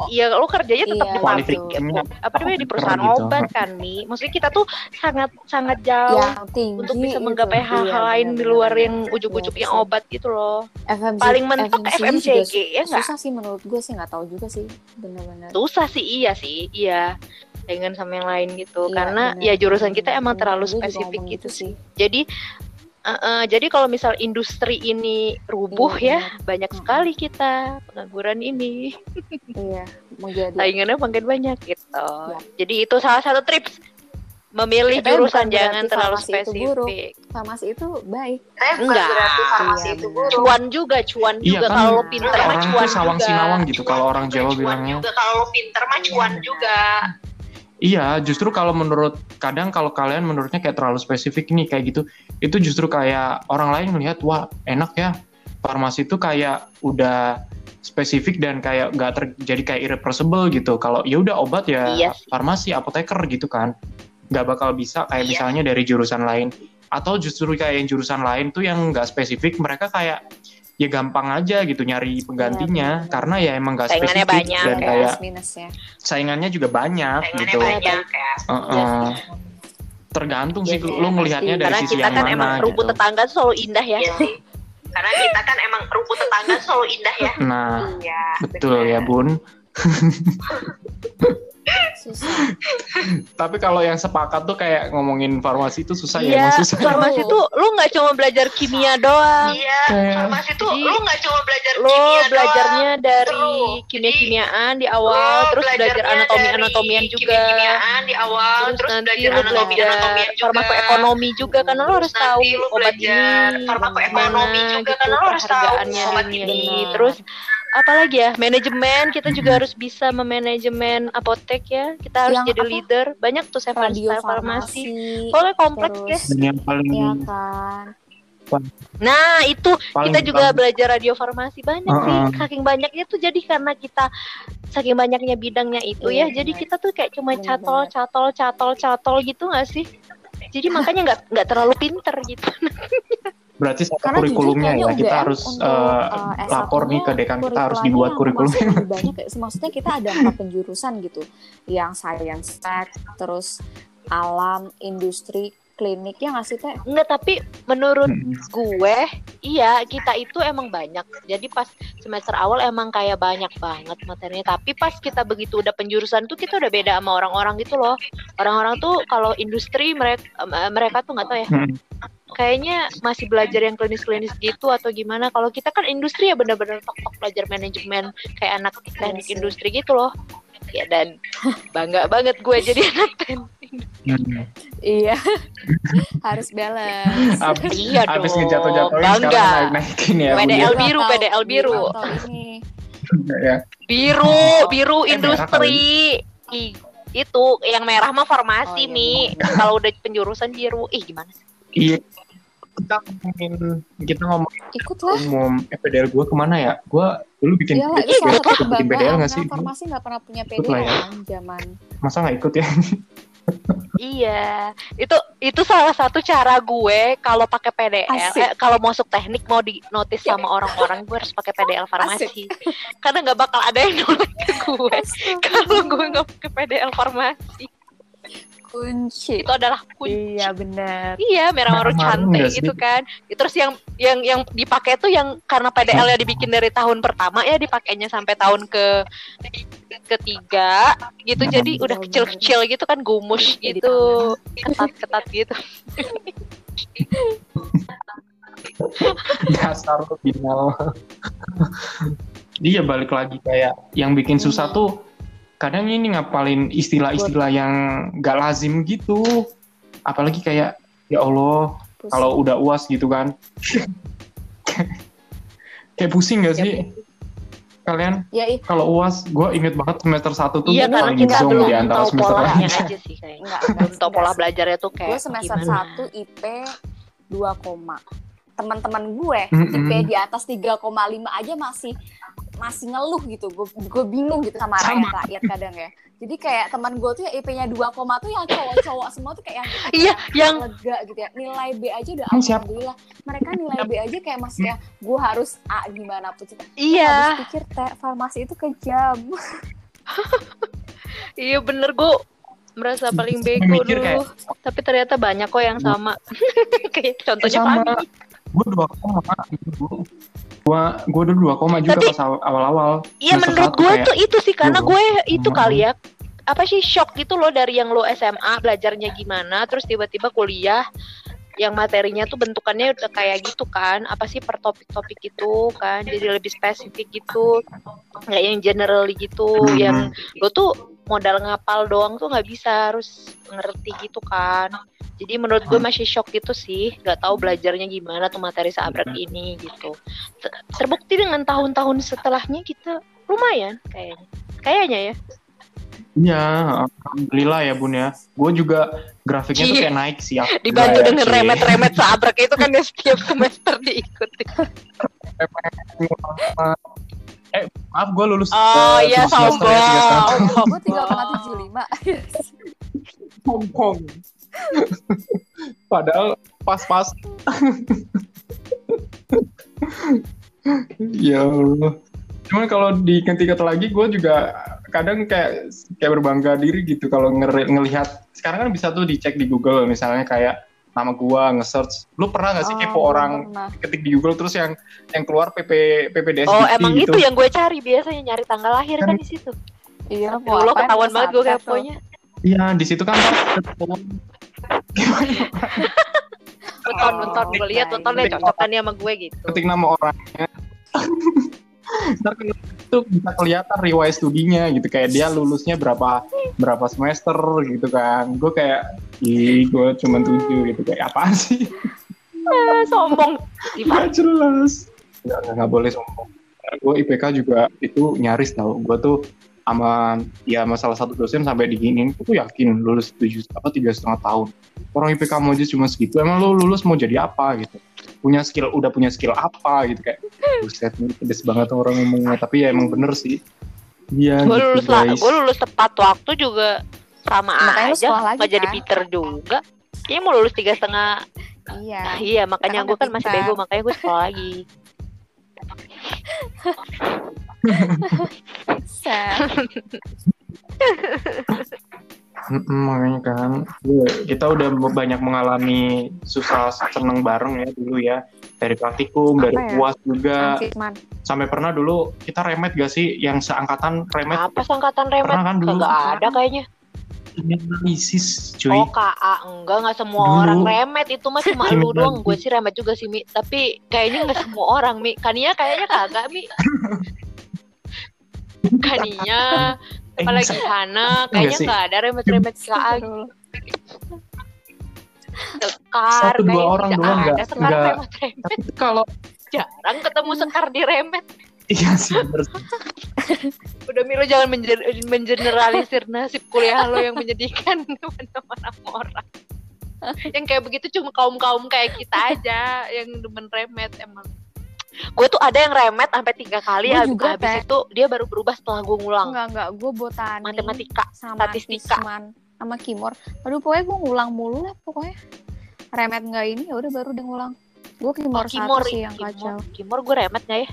Iya, lo kerjanya tetap Iya, di pabrik betul. gitu. Apa namanya di perusahaan gitu. obat kan, Mi? Maksudnya kita tuh sangat sangat jauh yang tinggi untuk bisa itu. menggapai Iya, hal-hal lain di benar-benar. luar yang Iya, ujuk-ujuk yang sih. obat gitu loh. FMC, Paling mentok FMCG ya nggak? Susah sih menurut gue sih nggak tahu juga sih benar-benar. Susah sih iya sih, iya. Dengan sama yang lain gitu. Iya, Karena benar, ya jurusan kita emang benar. terlalu spesifik gitu sih. Jadi eh, eh, jadi kalau misal industri ini rubuh Iya, ya, banyak Mm-mm. sekali kita pengangguran ini. Iya, mau jadi. Saingannya makin banyak gitu. Ya. Jadi itu salah satu tips memilih Tapi jurusan jangan berarti terlalu farmasi itu spesifik. Farmasi itu baik. Enggak. farmasi itu buruk. Cuan juga, cuan Iya juga kan kalau lo pinter mah orang cuan sawang juga. sinawang gitu kalau orang Jawa Cuan bilangnya. juga kalau lo pinter mah cuan juga. Iya, justru kalau menurut kadang kalau kalian menurutnya kayak terlalu spesifik nih kayak gitu, itu justru kayak orang lain melihat wah enak ya farmasi itu kayak udah spesifik dan kayak nggak terjadi kayak irreversible gitu. Kalau ya udah obat ya Iya farmasi, apoteker gitu kan, nggak bakal bisa kayak Iya. misalnya dari jurusan lain. Atau justru kayak yang jurusan lain tuh yang nggak spesifik, mereka kayak ya gampang aja gitu nyari penggantinya benar. karena ya emang nggak Saingannya spesifik banyak, dan Kayak kayak minus ya. saingannya juga banyak Saingannya gitu. banyak ya. Heeh. Tergantung sih Iya sih, lu ngelihatnya dari Karena sisi kita yang kan mana emang rumput gitu. tetangga tuh selalu indah ya. Karena kita kan emang rumput tetangga selalu indah ya. Nah, Iya. betul ya Bun. Susah. Tapi kalau yang sepakat tuh kayak ngomongin farmasi itu susah ya, Iya, emang susah. farmasi tuh lu nggak cuma belajar kimia doang. Iya, Kayak- farmasi tuh Jadi, lu nggak cuma belajar Lo kimia belajarnya dari kimia-kimiaan di awal, Lo terus belajar anatomi-anatomian juga. kimia-kimiaan di awal, Terus, terus, nanti belajar lu belajar anatomi-anatomian juga. farmakoekonomi juga karena lo harus tahu lu obat ini farmakoekonomi juga, gitu karena lo harus tahu obat ini. ini. Terus apalagi ya manajemen kita juga harus bisa memanajemen apotek ya kita harus Yang jadi apa? leader banyak tuh star farmasi farmasi. pokoknya kompleks terus- deh Dan yang paling Iya kan. nah itu paling kita juga gampang- belajar radio farmasi banyak sih Heeh. saking banyaknya tuh jadi karena kita saking banyaknya bidangnya itu Iya, ya jadi benar. kita tuh kayak cuma Benar, catol benar. catol catol catol gitu nggak sih jadi makanya nggak nggak terlalu pinter gitu berarti jujur kurikulumnya ya kita UGM harus untuk, eh, eh, lapor nih ke S1-nya dekan kita harus dibuat kurikulum. banyak kayak maksudnya kita ada empat penjurusan gitu. Yang science tech terus alam industri klinik ya nggak sih teh? Nggak tapi menurut Hmm. gue iya kita itu emang banyak. Jadi pas semester awal emang kayak banyak banget materinya. Tapi pas kita begitu udah penjurusan tuh kita udah beda sama orang-orang gitu loh. Orang-orang tuh kalau industri mereka mereka tuh nggak tahu ya. Hmm. Kayaknya masih belajar yang klinis-klinis gitu atau gimana kalau kita kan industri ya bener-bener tok-tok belajar manajemen kayak anak teknik sih. industri gitu loh ya dan bangga banget gue jadi anak teknik Hmm. iya harus balance Ab- Iya Abis dong, ngejatuh-jatuhin bangga. naik-naikin ya. PDL ya. biru, PDL biru. ya. biru biru Eh, industri Ih, itu yang merah mah farmasi Oh, iya, mi kalau udah penjurusan biru ih gimana sih Iya. Kita ngomongin kita ngomongin ikut lah umum eh, PDL gue ke mana ya? Gue dulu bikin ya itu gue salah satu bikin PDL nggak sih? karena farmasi nggak pernah punya PDL ya. kan zaman Masa nggak ikut ya? iya itu itu salah satu cara gue kalau pakai PDL Asik. eh, kalau masuk teknik mau di notice sama orang-orang gue harus pakai PDL farmasi karena nggak bakal ada yang nolak ke gue kalau gue nggak pakai PDL farmasi kunci itu adalah kunci iya benar Iya, merah marun Merah-marun cantik gitu kan. Terus yang yang yang dipakai tuh yang karena PDL-nya dibikin dari tahun pertama ya dipakainya sampai tahun ke ketiga gitu. Jadi udah kecil-kecil gitu kan gumus gitu. Ketat-ketat gitu. Dasar final. Dia balik lagi kayak yang bikin susah Hmm. tuh kadang ini ngapalin istilah-istilah yang gak lazim gitu. Apalagi kayak ya Allah Pusing. kalau udah uas gitu kan. kayak pusing gak sih? Kalian ya ih kalau uas, gue inget banget semester 1 tuh Iya, karena paling kita belum di antara tahu semester polanya lain. aja sih kayaknya. enggak Belum tahu pola belajarnya tuh kayak gue semester gimana. 1 IP 2 koma teman-teman gue Mm-mm. IP di atas 3,5 aja masih masih ngeluh gitu. Gue gue bingung gitu sama, Sama. rakyat rakyat kadang ya. Jadi kayak teman gue tuh ya IP-nya 2 koma tuh yang cowok-cowok semua tuh kayak yang Iya, yang lega gitu ya. Nilai B aja udah alhamdulillah. Mereka nilai B aja kayak masih kayak gue harus A gimana pun Habis iya, pikir teh farmasi itu kejam. Iya bener gue merasa paling bego dulu. kayak- Tapi ternyata banyak kok yang sama. Kayak contohnya sama. Gue dua koma gue gue dulu dua koma juga Tapi- pas awal awal Iya menurut gue tuh itu sih karena "Duh, gue itu hmm. kali ya apa sih shock gitu loh dari yang lo SMA belajarnya gimana terus tiba-tiba kuliah yang materinya tuh bentukannya udah kayak gitu kan apa sih per topik-topik itu kan jadi lebih spesifik gitu nggak yang general gitu Hmm. yang lo tuh modal ngapal doang tuh nggak bisa harus ngerti gitu kan jadi menurut gue masih shock gitu sih nggak tahu belajarnya gimana tuh materi sabrek ini gitu Ter- terbukti dengan tahun-tahun setelahnya kita lumayan kayaknya kayaknya ya Iya, alhamdulillah ya bun ya. Gue juga grafiknya tuh Iya. kayak naik sih. alhamdulillah dibantu ya, dengan cuy. remet-remet sabrek itu kan ya setiap semester diikuti Eh, maaf gue lulus. oh iya cuma semester ya, tiga setengah. sombong gue tiga koma tujuh lima Sombong. Padahal pas-pas. ya Allah. Cuman kalau diingat-ingat lagi, gue juga kadang kayak kayak berbangga diri gitu kalau ngeri- ngelihat. Sekarang kan bisa tuh dicek di Google, misalnya kayak nama gua nge-search. Lu pernah gak sih Oh, kepo orang pernah. ketik di Google terus yang yang keluar PP PPDS oh emang gitu. itu yang gue cari biasanya nyari tanggal lahir kan di situ iya Ya Allah ketahuan banget gue kayak keponya Iya, di situ kan Beton, beton, Oh, gue lihat baik. betonnya cocokan nih sama gue gitu. ketik nama orangnya. Ntar itu bisa kelihatan riwayat studinya gitu kayak dia lulusnya berapa berapa semester gitu kan. Gue kayak ih gue cuma tujuh gitu kayak apaan sih? Eh, sombong. Gak jelas. Nggak, nggak, nggak boleh sombong. Gue IPK juga itu nyaris tau. Gue tuh sama ya sama salah satu dosen sampai diginin, aku tuh yakin lulus tujuh apa tiga setengah tahun. Orang IPK mau aja cuma segitu, emang lu lulus mau jadi apa gitu? Punya skill, udah punya skill apa gitu kayak. Buset, ini pedes banget orang ngomongnya. Tapi ya emang bener sih. Iya Gue gitu lulus lah, guys. gue lulus tepat waktu juga sama Makanya aja, lagi, jadi kan? Peter juga. Kayaknya mau lulus tiga setengah. iya Nah, iya, makanya gue kan masih bego, makanya gue sekolah lagi. Mm-mm, makanya kan Iya, kita udah banyak mengalami susah seneng bareng ya dulu ya dari praktikum dari ya? puas juga Antikman. sampai pernah dulu kita remet gak sih yang seangkatan remet Apa sangkatan remet? Pernah kan dulu? Kagak ada kayaknya. analisis cuy Oh KA enggak nggak semua Dulu. orang remet itu mah cuma lu doang. Gue sih remet juga sih Mi. Tapi kayaknya nggak semua orang Mi. Kania kayaknya kagak Mi. Kania Eh, apalagi sa- Hana Enggak kayaknya nggak ada remet-remet KA Sekar Satu, dua orang doang ada nggak- Sekar remet-remet. tapi kalau Jarang ketemu Sekar di remet. iya sih bener Udah Mi lo jangan menjer- mengeneralisir nasib kuliah lo yang menyedihkan teman-teman orang. yang kayak begitu cuma kaum-kaum kayak kita aja yang demen remet emang. Gue tuh ada yang remet sampai tiga kali Gua habis, juga, habis Teh. itu dia baru berubah setelah gue ngulang enggak enggak gue botani matematika. sama statistika. Fisman sama kimor aduh pokoknya gue ngulang mulu lah pokoknya remet enggak ini ya udah baru dia ngulang gue kimor, Oh, Kimor, satu sih yang Kimor, kacau Kimor gue remet nggak ya?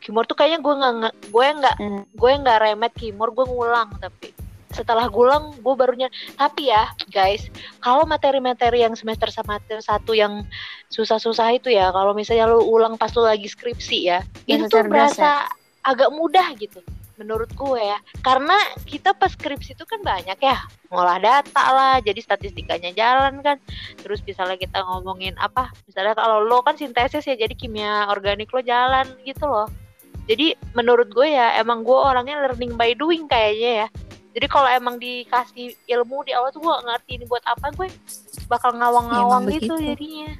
Kimor tuh kayaknya gue nggak gue nggak Hmm. gue nggak remet Kimor gue ngulang tapi setelah gulang gue barunya tapi ya guys kalau materi-materi yang semester sama satu yang susah-susah itu ya kalau misalnya lu ulang pas lu lagi skripsi ya itu tuh berasa agak mudah gitu menurut gue ya. Karena kita pas skripsi itu kan banyak ya ngolah data lah jadi statistikanya jalan kan. Terus misalnya kita ngomongin apa misalnya kalau lo kan sintesis ya jadi kimia organik lo jalan gitu loh. Jadi menurut gue ya emang gue orangnya learning by doing kayaknya ya jadi kalau emang dikasih ilmu di awal tuh gue ngerti ini buat apa gue bakal ngawang-ngawang Ya, gitu begitu. jadinya.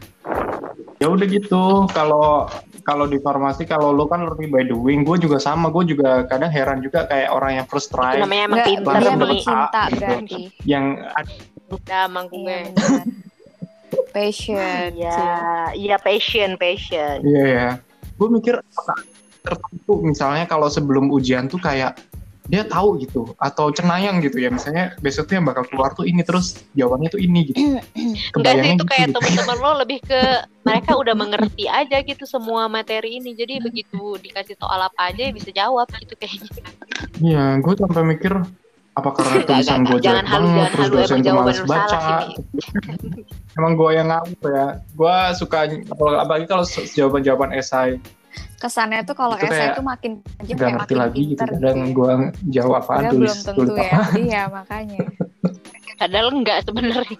Ya udah gitu. Kalau kalau di farmasi kalau lu kan learning by doing gue juga sama. Gue juga kadang heran juga kayak orang yang first itu try namanya emang pintar emang cinta gitu. berarti. Yang udah emang gue. Iya passion Iya, iya passion, passion. Iya ya. Gue mikir tertentu. Misalnya kalau sebelum ujian tuh kayak dia tahu gitu atau cenayang gitu ya misalnya besok tuh yang bakal keluar tuh ini terus jawabannya tuh ini gitu Enggak sih itu gitu kayak gitu. teman-teman lo lebih ke mereka udah mengerti aja gitu semua materi ini. Jadi begitu dikasih soal apa aja ya bisa jawab gitu kayaknya. Iya, gue sampai mikir apa karena tulisan gue jangan jelek banget, jangan terus dosen gue males baca. Emang gue yang ngawur ya. Gue suka, apalagi kalau jawaban-jawaban esai, Kesannya tuh kalau Itu esai kayak tuh makin aja gak kayak ngerti makin lagi gitu. Kadang ya. gue jawab apa, tulis, belum tentu tulis ya. apa. Iya, makanya. Padahal enggak sebenarnya.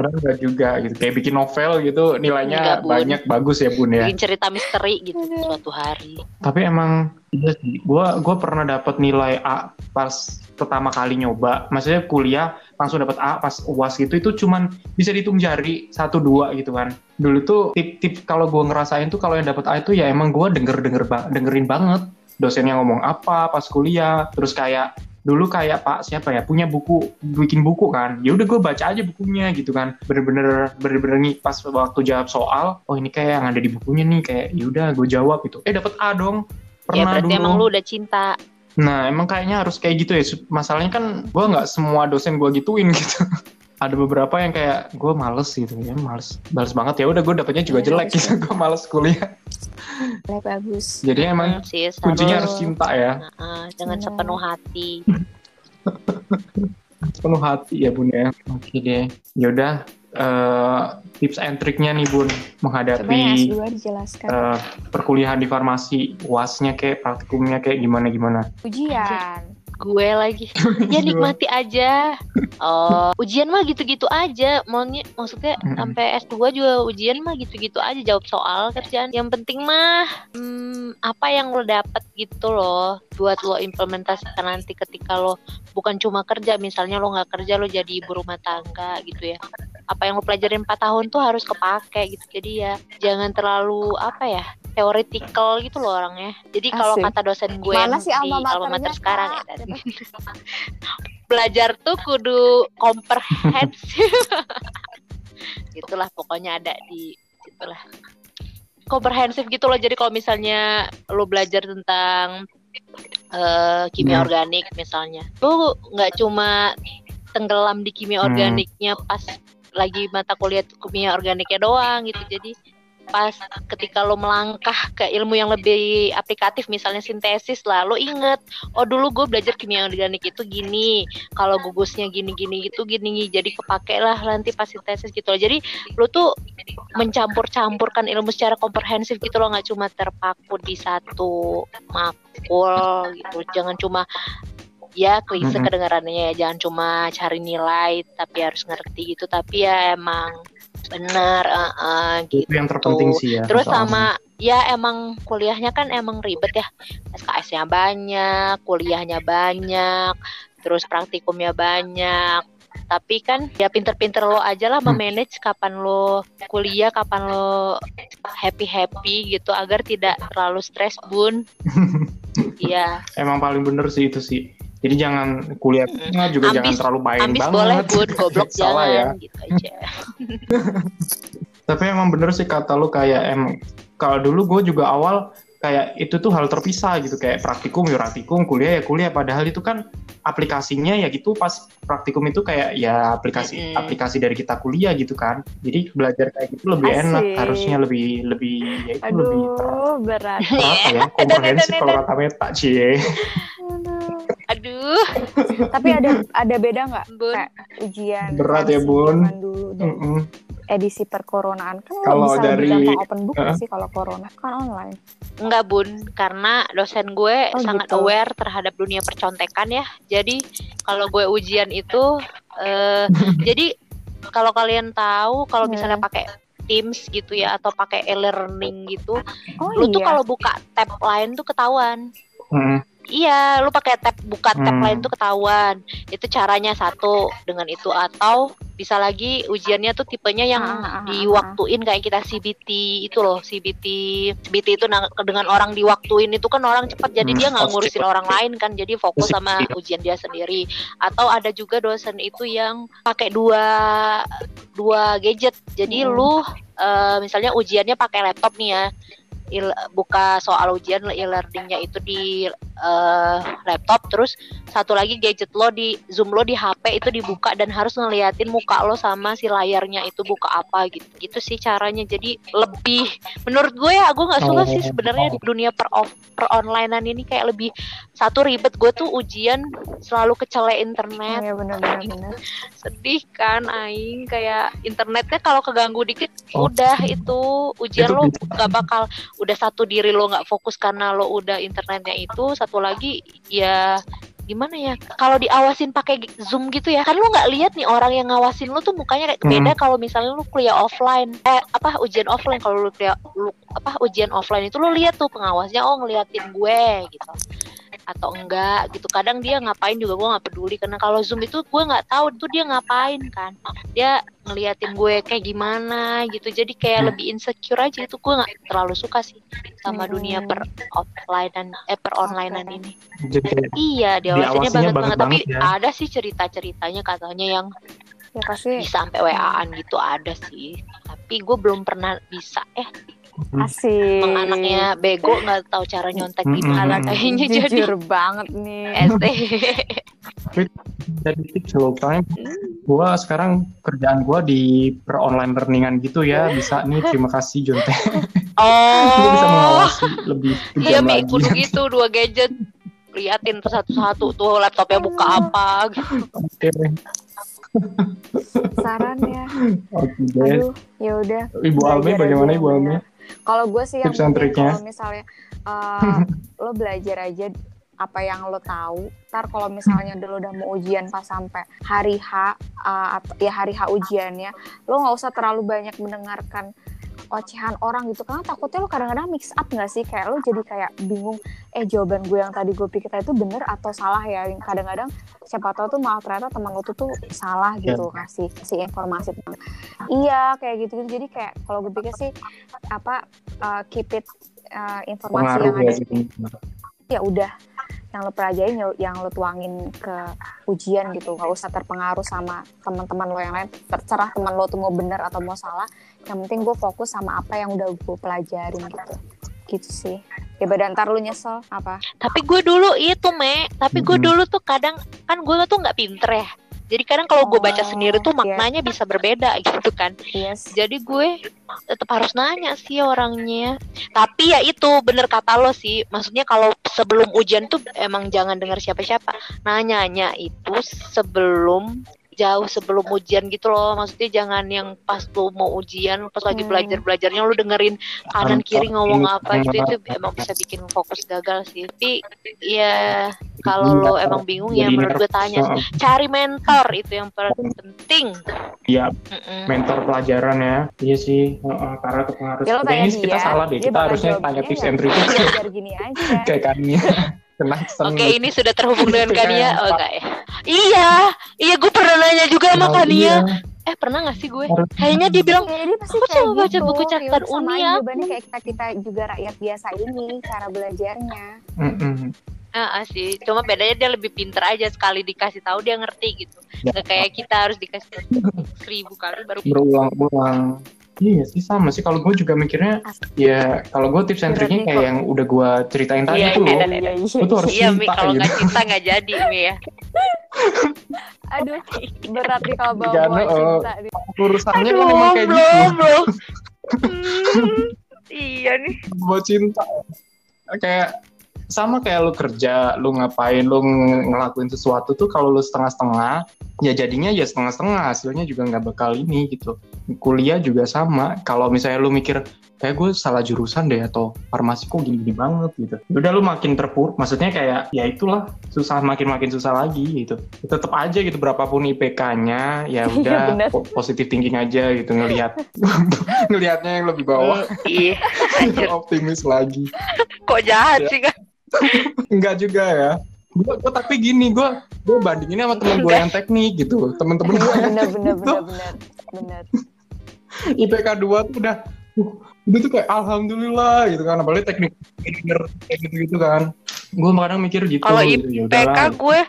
Kadang enggak juga gitu. Kayak bikin novel gitu, nilainya Enggak, Bun. banyak, bagus ya bun ya. Bikin cerita misteri gitu suatu hari. Tapi emang iya sih, gue gua pernah dapat nilai A pas pertama kali nyoba. Maksudnya kuliah langsung dapat A pas uas gitu itu cuman bisa dihitung jari satu dua gitu kan. Dulu tuh tip-tip kalau gue ngerasain tuh kalau yang dapat A itu ya emang gue denger denger ba- dengerin banget dosennya ngomong apa pas kuliah. Terus kayak dulu kayak Pak siapa ya punya buku bikin buku kan ya udah gue baca aja bukunya gitu kan bener-bener bener-bener nih pas waktu jawab soal oh ini kayak yang ada di bukunya nih kayak ya udah gue jawab gitu eh dapat A dong ya pernah berarti dulu emang lu udah cinta. Nah, emang kayaknya harus kayak gitu ya. Masalahnya kan gue nggak semua dosen gue gituin gitu. Ada beberapa yang kayak gue males gitu ya, males, males banget ya. Udah gue dapetnya juga Iya, jelek harus gitu. Gue males kuliah. Nilai bagus. Jadi emang sih, kuncinya harus cinta ya, Heeh, dengan Benar. sepenuh hati. penuh hati ya bun ya. Oke deh. Yaudah, eh, tips and triknya nih bun menghadapi S2 dijelaskan. eh, perkuliahan di farmasi, uasnya kayak praktikumnya kayak gimana gimana. Ujian. Gue lagi. Ya nikmati aja. Oh, ujian mah gitu-gitu aja. Maunya maksudnya Mm-mm. sampai S2 juga ujian mah gitu-gitu aja jawab soal kerjaan. Yang penting mah hmm, apa yang lo dapet gitu loh buat lo implementasikan nanti ketika lo bukan cuma kerja misalnya lo nggak kerja lo jadi ibu rumah tangga gitu ya apa yang lo pelajarin 4 tahun tuh harus kepake gitu jadi ya jangan terlalu apa ya theoretical gitu loh orangnya. Jadi kalau kata dosen gue Mana yang sih alma di alma maternya, mater sekarang ya tadi. Belajar tuh kudu komprehensif gitulah pokoknya ada di situlah komprehensif gitu loh. Jadi kalau misalnya lo belajar tentang eh, kimia Hmm. organik misalnya lo nggak cuma tenggelam di kimia Hmm. organiknya pas lagi mata kuliah kimia organiknya doang gitu. Jadi pas ketika lo melangkah ke ilmu yang lebih aplikatif misalnya sintesis lah lo inget oh dulu gue belajar kimia organik itu gini kalau gugusnya gini gini gitu gini jadi kepake lah nanti pas sintesis gitu loh. Jadi lo tuh mencampur-campurkan ilmu secara komprehensif gitu loh nggak cuma terpaku di satu makul gitu. Jangan cuma ya klise Mm-mm. kedengarannya ya jangan cuma cari nilai tapi harus ngerti gitu. Tapi ya emang benar eh, eh, gitu Itu yang terpenting sih ya. Terus sama ya emang kuliahnya kan emang ribet ya. SKS-nya banyak, kuliahnya banyak, terus praktikumnya banyak. Tapi kan ya pinter-pinter lo aja lah Hmm. memanage kapan lo kuliah, kapan lo happy-happy gitu agar tidak terlalu stres, Bun. Iya, Emang paling bener sih itu sih. Jadi jangan kuliah juga jangan Ambis- terlalu main ambis banget. boleh, Bun, goblok Salah ya. jangan gitu aja. Tapi emang bener sih kata lu kayak emang kalau dulu gue juga awal kayak itu tuh hal terpisah gitu kayak praktikum ya praktikum kuliah ya kuliah padahal itu kan aplikasinya ya gitu pas praktikum itu kayak ya aplikasi Mm-mm. aplikasi dari kita kuliah gitu kan jadi belajar kayak gitu lebih Asik. enak harusnya lebih lebih ya itu lebih ter, Aduh, berat. ter- apa ya komprehensif kalau kata Meta cie Aduh. Tapi ada ada beda nggak Bun. kayak ujian Berat ya, Bun. dulu dan Mm-mm. edisi perkoronaan kan Kalau bisa dari- open book nggak Heeh. sih kalau corona kan online. Enggak bun, karena dosen gue Oh, sangat gitu. aware terhadap dunia percontekan ya. Jadi kalau gue ujian itu, eh, jadi kalau kalian tahu kalau Hmm. misalnya pakai Teams gitu ya atau pakai e-learning gitu, Oh lu tuh iya. kalau buka tab lain tuh ketahuan. Mm-mm. Iya, lu pakai tab buka tab Hmm. lain tuh ketahuan. Itu caranya satu dengan itu. Atau bisa lagi ujiannya tuh tipenya yang Ah, ah. diwaktuin kayak kita CBT itu loh CBT CBT itu dengan orang diwaktuin itu kan orang cepat. Jadi Hmm, dia nggak ngurusin orang lain kan. Jadi fokus sama ujian dia sendiri. Atau ada juga dosen itu yang pakai dua dua gadget. Jadi Hmm. lu eh, misalnya ujiannya pakai laptop nih ya. Il- buka soal ujian e-learningnya itu di eh, laptop terus satu lagi gadget lo di zoom lo di HP itu dibuka dan harus ngeliatin muka lo sama si layarnya itu buka apa gitu gitu sih caranya jadi lebih menurut gue ya gue nggak suka sih Oh. sebenarnya dunia per off per onlinean ini kayak lebih satu ribet gue tuh ujian selalu kecele internet Iya benar-benar benar. sedih kan aing kayak internetnya kalau keganggu dikit Oh. udah itu ujian Itu lo nggak bakal udah satu diri lo nggak fokus karena lo udah internetnya itu satu lagi ya gimana ya kalau diawasin pakai zoom gitu ya. Kan lo nggak lihat nih orang yang ngawasin lo tuh mukanya kayak Hmm. beda kalau misalnya lo kuliah offline. Eh apa ujian offline. Kalau lo kuliah lu, apa ujian offline itu lo lihat tuh pengawasnya oh ngeliatin gue gitu atau enggak gitu. Kadang dia ngapain juga gue nggak peduli. Karena kalau zoom itu gue nggak tahu itu dia ngapain kan. Dia ngeliatin gue kayak gimana gitu. Jadi kayak Hmm. lebih insecure aja. Itu gue nggak terlalu suka sih sama Hmm. dunia per offline dan eh per onlinean ini. Jadi iya Diawasinya banget banget banget. tapi ya. ada sih cerita ceritanya katanya yang Ya pasti. bisa sampai waan gitu. Ada sih. Tapi gue belum pernah bisa eh asik. emang anaknya bego nggak tahu cara nyontek gimana kayaknya jadi Jujur banget nih. ST jadi tips loh soalnya gua sekarang kerjaan gua di per online learningan gitu ya bisa nih terima kasih Jonte Gua bisa oh mengawasi lebih iya mi kudu gitu dua gadget liatin tuh satu-satu tuh laptopnya buka apa gitu. oke Saran ya. oke Aduh, ya udah. Ibu Alme belajar bagaimana aja Ibu Alme. Kalau gue sih yang kalau misalnya eh, lo belajar aja apa yang lo tahu. Ntar kalau misalnya lo udah mau ujian pas sampai hari H atau ya hari H ujiannya, lo nggak usah terlalu banyak mendengarkan ocehan orang gitu. Karena takutnya lo kadang-kadang mix up nggak sih? Kayak lo jadi kayak bingung eh jawaban gue yang tadi gue pikir itu bener atau salah ya? Yang kadang-kadang siapa tahu tuh malah ternyata teman lo tuh tuh salah gitu kasih kasih informasi tentang iya kayak gitu gitu jadi kayak kalau gue pikir sih apa uh, keep it uh, informasi pengaruh yang ya ada gitu. Ya udah yang lo pelajarin ya- yang lo tuangin ke ujian gitu. Nggak usah terpengaruh sama teman-teman lo yang lain. Terserah teman lo tuh mau bener atau mau salah yang penting gue fokus sama apa yang udah gue pelajarin gitu. Gitu sih. Ya badan ntar lu nyesel apa? Tapi gue dulu itu me. Tapi gue dulu tuh kadang kan gue tuh nggak pinter ya. Jadi kadang kalau gue baca Oh, sendiri tuh iya. maknanya bisa berbeda gitu kan. Yes. Jadi gue tetap harus nanya sih orangnya. Tapi ya itu bener kata lo sih. Maksudnya kalau sebelum ujian tuh emang jangan dengar siapa-siapa. Nanyanya itu sebelum jauh sebelum ujian gitu loh. Maksudnya jangan yang pas lo mau ujian pas lagi Hmm. belajar belajarnya lo dengerin kanan kiri ngomong apa gitu itu Iya. emang bisa bikin fokus gagal sih. Tapi ya kalau lo emang bingung ya menurut gue tanya cari mentor itu yang paling penting. Iya, Mm-mm. mentor pelajaran ya. Iya sih heeh, karena kepengaruh ya Udah, tanya ini dia kita salah deh dia kita harusnya tanya "Eh, tips and trick kayak Kania Oke, ini sudah terhubung dengan kan Kania. Oh, enggak ya? Iya, iya gue pernah nanya juga sama Nah, Kania. iya. Eh, pernah gak sih gue? Kayaknya dia bilang, Ya, Aku coba baca gitu. buku catatan Uni ya. kayak kita kita juga rakyat biasa ini cara belajarnya Mm-mm. ah sih. Cuma bedanya dia lebih pinter aja sekali dikasih tahu dia ngerti gitu. Ya. Gak kayak kita harus dikasih tahu seribu kali baru. berulang-ulang iya sih sama sih kalau gue juga mikirnya ya kalau gue tips and Berat triknya kayak yang udah gue ceritain tadi Iya, tuh iya, loh iya, iya. Lu tuh harus Iya, Mi, cinta kalau gitu. nggak cinta nggak jadi, Mi ya. aduh berat nih kalau bawa bawa oh. cinta nih. urusannya Aduh, kan emang kayak gitu. Hmm, iya nih. buat cinta kayak sama kayak lu kerja, lu ngapain, lu ng- ngelakuin sesuatu tuh kalau lu setengah-setengah, ya jadinya ya setengah-setengah, hasilnya juga nggak bakal ini gitu. Kuliah juga sama, kalau misalnya lu mikir, kayak gue salah jurusan deh atau farmasi kok gini-gini banget gitu. Udah lu makin terpuruk, maksudnya kayak ya itulah susah makin-makin susah lagi gitu. Tetap aja gitu berapapun IPK-nya, ya Iya, udah bener. po- positive thinking aja gitu ngelihat ngelihatnya yang lebih bawah, Iya, anjir. optimis lagi. Kok jahat Ya. sih kan? Enggak juga ya. Gue gue tapi gini, gue gue bandinginnya sama temen gue yang teknik gitu. Temen-temen gue Iya yang bener bener teknik bener tuh bener bener IPK 2 tuh udah uh, udah tuh kayak alhamdulillah gitu kan. Apalagi teknik engineer kayak gitu-gitu kan. Gue kadang mikir gitu. Kalau gitu. Ya gue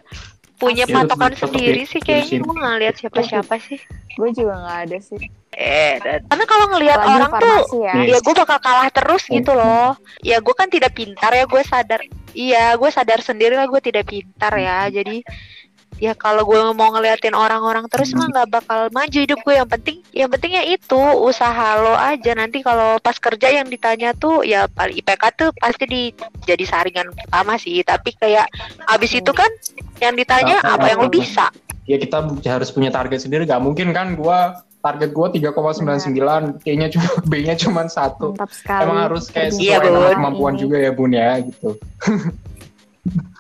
punya Ya, patokan sendiri di- sih kayaknya gue nggak lihat siapa-siapa sih. gue juga nggak ada sih eh dan- karena kalau ngelihat orang tuh ya. Iya. ya gue bakal kalah terus gitu loh ya gue kan tidak pintar ya gue sadar iya gue sadar sendiri lah gue tidak pintar ya jadi ya kalau gue mau ngeliatin orang-orang terus mah nggak bakal maju hidup gue yang penting yang penting ya itu usaha lo aja. Nanti kalau pas kerja yang ditanya tuh ya paling IPK tuh pasti di jadi saringan pertama sih. Tapi kayak abis itu kan yang ditanya apa yang lo bisa? Ya kita harus punya target sendiri. Gak mungkin kan gua target gua 3,99 kayaknya cuma B-nya cuma satu. Emang harus kayak Iya, sesuai Bun. kemampuan Ini. juga ya bun ya gitu